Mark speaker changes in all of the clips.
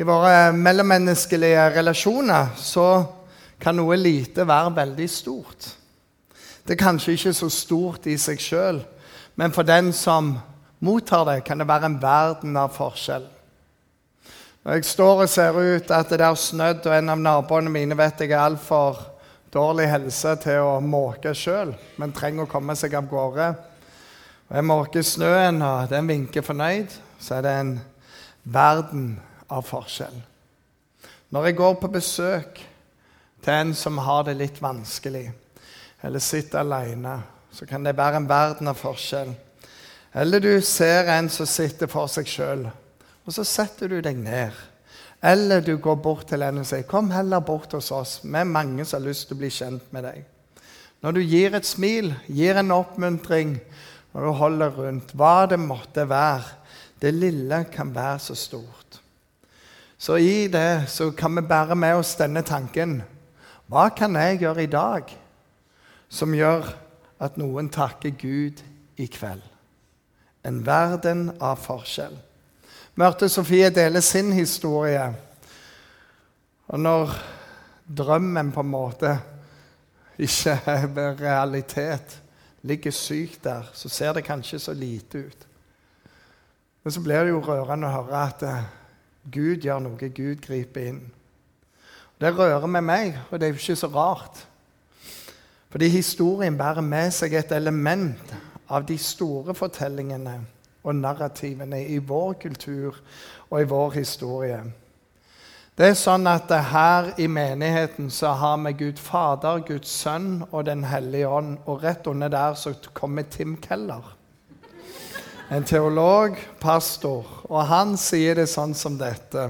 Speaker 1: I våre mellommenneskelige relasjoner så kan noe lite være veldig stort. Det er kanskje ikke så stort i seg sjøl, men for den som mottar det, kan det være en verden av forskjell. Når jeg står og ser ut at det har snødd, og en av naboene mine vet jeg er altfor dårlig helse til å måke sjøl, men trenger å komme seg av gårde. Og Jeg måker snøen, og den vinker fornøyd. Så er det en verden av forskjell. Når jeg går på besøk til en som har det litt vanskelig, eller sitter alene, så kan det være en verden av forskjell. Eller du ser en som sitter for seg sjøl, og så setter du deg ned. Eller du går bort til en og sier 'Kom heller bort hos oss. Vi er mange som har lyst til å bli kjent med deg.' Når du gir et smil, gir en oppmuntring, når du holder rundt, hva det måtte være, det lille kan være så stort. Så i det så kan vi bære med oss denne tanken. Hva kan jeg gjøre i dag som gjør at noen takker Gud i kveld? En verden av forskjell. Mørte Sofie deler sin historie. Og når drømmen på en måte ikke er realitet, ligger sykt der, så ser det kanskje så lite ut. Men så blir det jo rørende å høre at Gud gjør noe, Gud griper inn. Det rører med meg, og det er jo ikke så rart. Fordi historien bærer med seg et element av de store fortellingene og narrativene i vår kultur og i vår historie. Det er sånn at Her i menigheten så har vi Gud Fader, Guds Sønn og Den hellige ånd. Og rett under der så kommer Tim Keller en teolog, pastor, og han sier det sånn som dette.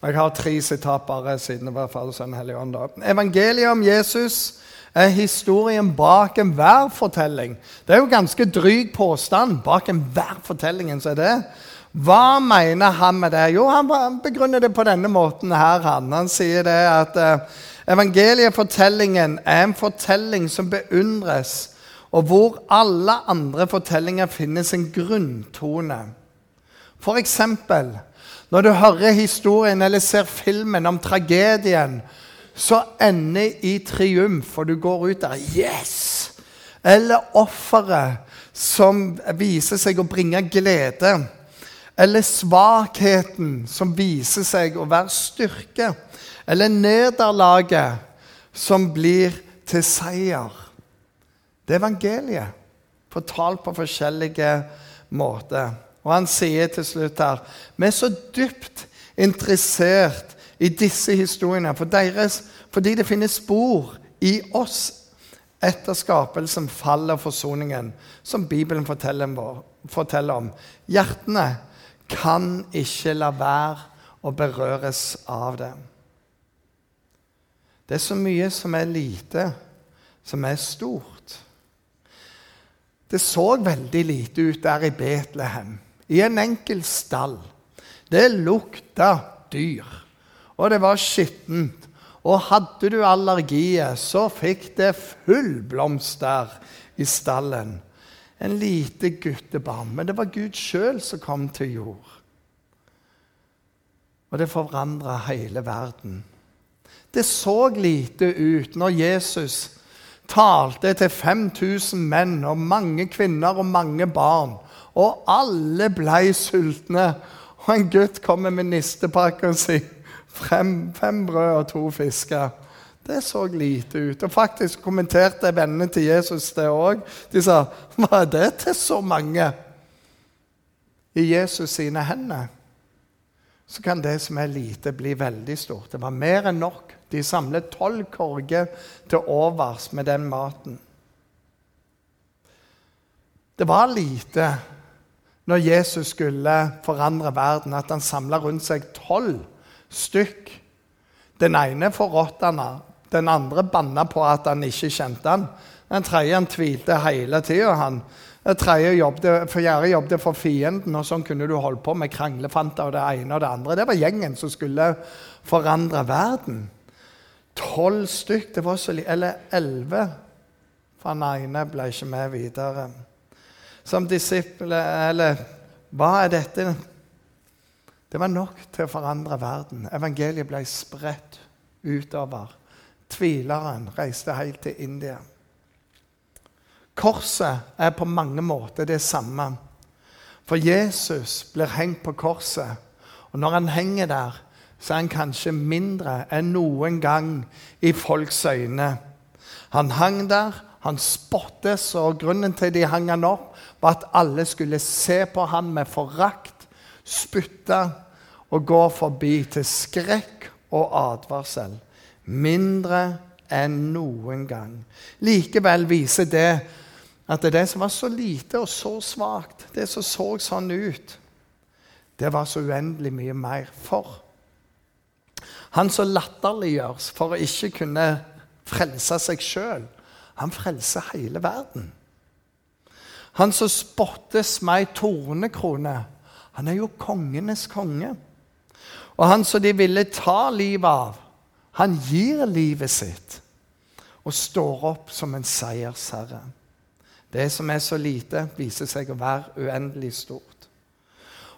Speaker 1: Og Jeg har tre sitat bare siden det var Fader, Sønn Hellig Ånd. Evangeliet om Jesus er historien bak enhver fortelling. Det er jo ganske dryg påstand. Bak enhver fortelling så er det. Hva mener han med det? Jo, Han begrunner det på denne måten her. Han, han sier det at uh, evangeliefortellingen er en fortelling som beundres og hvor alle andre fortellinger finner sin grunntone. F.eks. når du hører historien eller ser filmen om tragedien, så ender i triumf, og du går ut der Yes! Eller offeret som viser seg å bringe glede. Eller svakheten som viser seg å være styrke. Eller nederlaget som blir til seier. Det er evangeliet, fortalt på forskjellige måter. Og han sier til slutt her Vi er så dypt interessert i disse historiene for deres, fordi det finnes spor i oss etter skapelsen, fallet og forsoningen, som Bibelen forteller, om. Hjertene kan ikke la være å berøres av det. Det er så mye som er lite, som er stort. Det så veldig lite ut der i Betlehem, i en enkel stall. Det lukta dyr, og det var skittent. Og hadde du allergier, så fikk det full blomst der i stallen. En lite guttebarn. Men det var Gud sjøl som kom til jord. Og det forandra hele verden. Det så lite ut når Jesus talte til 5000 menn og mange kvinner og mange barn. Og alle ble sultne. Og en gutt kommer med nistepakken sier fem, fem brød og to fisker. Det så lite ut. Og faktisk kommenterte vennene til Jesus det òg. De sa hva er det til så mange? I Jesus sine hender så kan det som er lite, bli veldig stort. Det var mer enn nok. De samlet tolv korger til overs med den maten. Det var lite når Jesus skulle forandre verden, at han samla rundt seg tolv stykk. Den ene forrådte han, den andre banna på at han ikke kjente han. Den tredje han tvilte hele tida. Den tredje jobbet, jobbet for fienden, og sånn kunne du holde på med kranglefanter og det ene og det andre. Det var gjengen som skulle forandre verden. Tolv stykk, det var så Eller elleve. For den ene ble ikke med videre. Som disippel Eller hva er dette? Det var nok til å forandre verden. Evangeliet ble spredt utover. Tvileren reiste helt til India. Korset er på mange måter det samme. For Jesus blir hengt på korset, og når han henger der, så er han kanskje mindre enn noen gang i folks øyne. Han hang der, han spottes, og grunnen til de hang han opp, var at alle skulle se på han med forakt, spytte og gå forbi til skrekk og advarsel. Mindre enn noen gang. Likevel viser det at det som var så lite og så svakt, det som så sånn ut, det var så uendelig mye mer for. Han som latterliggjøres for å ikke kunne frelse seg sjøl, han frelser hele verden. Han som spottes med ei tornekrone, han er jo kongenes konge. Og han som de ville ta livet av, han gir livet sitt og står opp som en seiersherre. Det som er så lite, viser seg å være uendelig stort.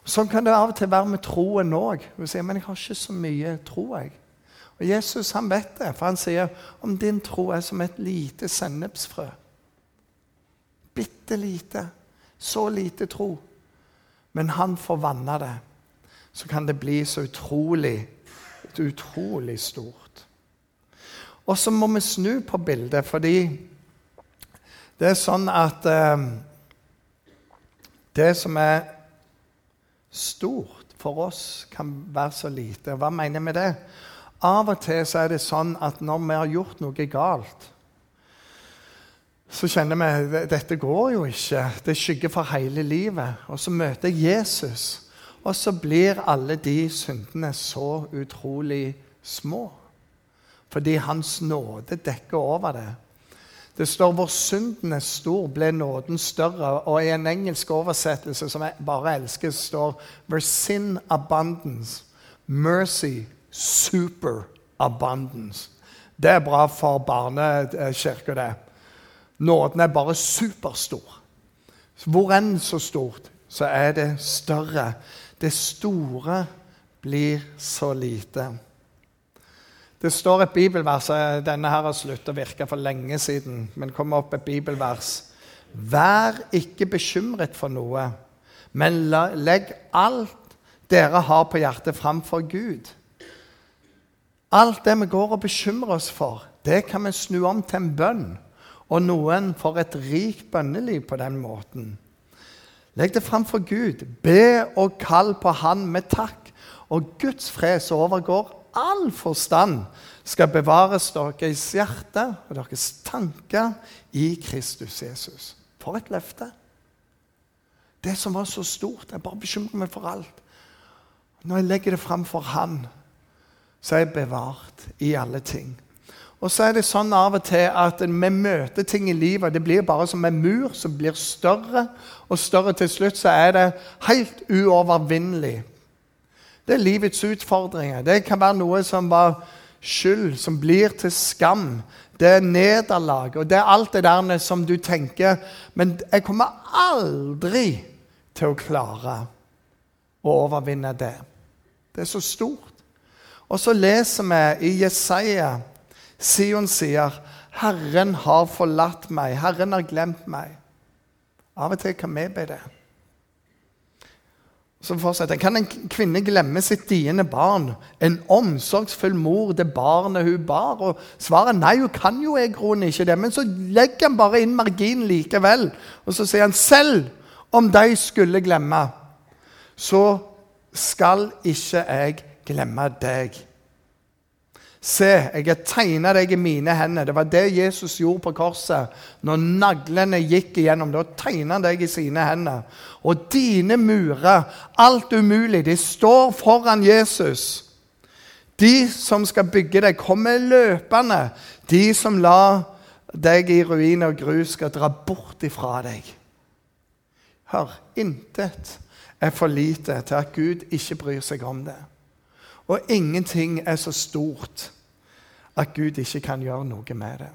Speaker 1: Sånn kan det av og til være med troen òg. Du sier men jeg har ikke så mye tro. jeg. Og Jesus han vet det, for han sier om din tro er som et lite sennepsfrø. Bitte lite. Så lite tro. Men han får vanne det. Så kan det bli så utrolig, utrolig stort. Og så må vi snu på bildet, fordi det er sånn at eh, Det som er stort for oss, kan være så lite. Hva mener jeg med det? Av og til så er det sånn at når vi har gjort noe galt, så kjenner vi at dette går jo ikke. Det skygger for hele livet. Og så møter jeg Jesus, og så blir alle de syndene så utrolig små. Fordi Hans nåde dekker over det. Det står 'hvor synden er stor, ble nåden større'. Og i en engelsk oversettelse som jeg bare elsker, står 'where sin abundance, mercy superabundance. Det er bra for barnekirka, det. Nåden er bare superstor. Hvor enn så stort, så er det større. Det store blir så lite. Det står et bibelvers Denne her har sluttet å virke for lenge siden. Men kom opp et bibelvers. Vær ikke bekymret for noe, men legg alt dere har på hjertet, framfor Gud. Alt det vi går og bekymrer oss for, det kan vi snu om til en bønn. Og noen får et rikt bønneliv på den måten. Legg det framfor Gud. Be og kall på Han med takk. Og Guds fred som overgår all forstand, skal bevares deres hjerte og deres tanker i Kristus Jesus. For et løfte! Det som var så stort. Jeg bare bekymrer meg for alt. Når jeg legger det fram for Han, så er jeg bevart i alle ting. Og så er det sånn av og til at vi møter ting i livet. Det blir bare som en mur som blir større og større. Til slutt så er det helt uovervinnelig. Det er livets utfordringer. Det kan være noe som var skyld, som blir til skam. Det er nederlag, og det er alt det der som du tenker Men jeg kommer aldri til å klare å overvinne det. Det er så stort. Og så leser vi i Jesaja Sion sier, 'Herren har forlatt meg. Herren har glemt meg.' Av og til kan vi be det. Så fortsetter Kan en kvinne glemme sitt diende barn? En omsorgsfull mor det barnet hun bar? Og svaret nei, hun kan jo i grunnen ikke det. Men så legger han bare inn marginen likevel. Og så sier han selv om de skulle glemme, så skal ikke jeg glemme deg. Se, jeg har tegna deg i mine hender. Det var det Jesus gjorde på korset. Når naglene gikk igjennom, da tegna han deg i sine hender. Og dine murer, alt umulig, de står foran Jesus. De som skal bygge deg, kommer løpende. De som la deg i ruiner og grus, skal dra bort ifra deg. Hør, intet er for lite til at Gud ikke bryr seg om det. Og ingenting er så stort at Gud ikke kan gjøre noe med det.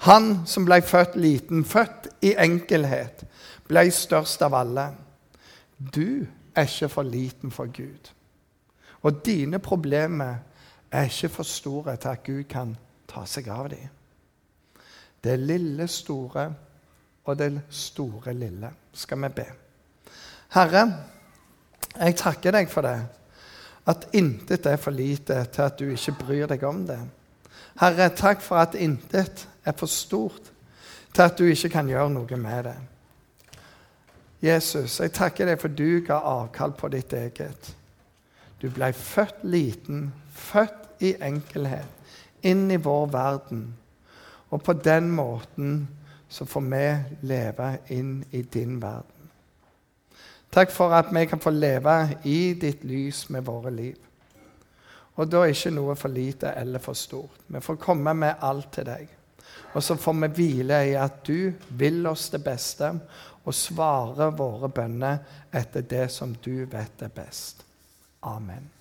Speaker 1: Han som ble født liten, født i enkelhet, ble størst av alle. Du er ikke for liten for Gud. Og dine problemer er ikke for store til at Gud kan ta seg av dem. Det lille store og det store lille skal vi be. Herre, jeg takker deg for det. At intet er for lite til at du ikke bryr deg om det. Herre, takk for at intet er for stort til at du ikke kan gjøre noe med det. Jesus, jeg takker deg for du ga avkall på ditt eget. Du ble født liten, født i enkelhet, inn i vår verden. Og på den måten så får vi leve inn i din verden. Takk for at vi kan få leve i ditt lys med våre liv. Og da er ikke noe for lite eller for stort. Vi får komme med alt til deg. Og så får vi hvile i at du vil oss det beste og svarer våre bønner etter det som du vet er best. Amen.